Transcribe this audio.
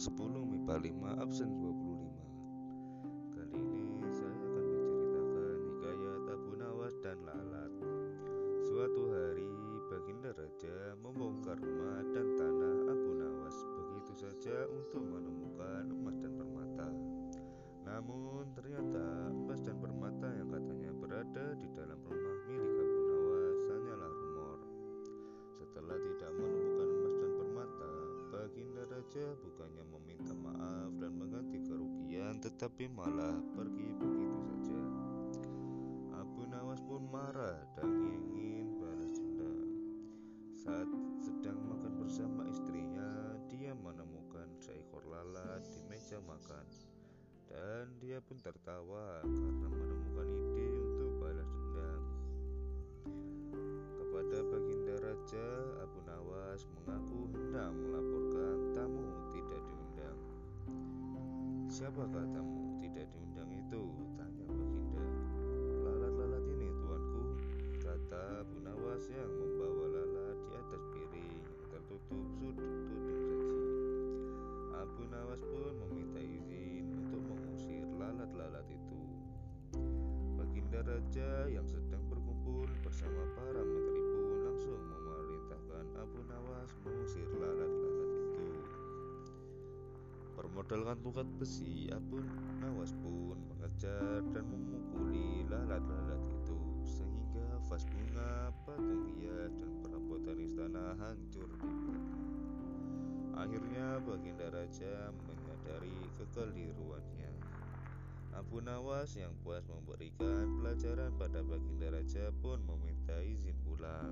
10 MIPA 5 absen 20 tetapi malah pergi begitu saja. Abu Nawas pun marah dan ingin balas dendam. Saat sedang makan bersama istrinya Dia menemukan seekor lalat di meja makan. Dan dia pun tertawa karena menemukan ide Siapakah tamu tidak diundang itu? Tanya Baginda. Lalat-lalat ini tuanku. Kata Abu Nawas yang membawa lalat di atas piring yang tertutup sudut tuding saji. Abu Nawas pun meminta izin untuk mengusir lalat-lalat itu. Baginda Raja yang sedang berkumpul bersama para menteri Bermodalkan tongkat besi, Abu Nawas pun mengejar dan memukuli lalat-lalat itu sehingga vas bunga, patung hias, dan perabotan istana hancur dibuatnya. Akhirnya Baginda Raja menyadari kekeliruannya. Abu Nawas yang puas memberikan pelajaran pada Baginda Raja pun meminta izin pulang.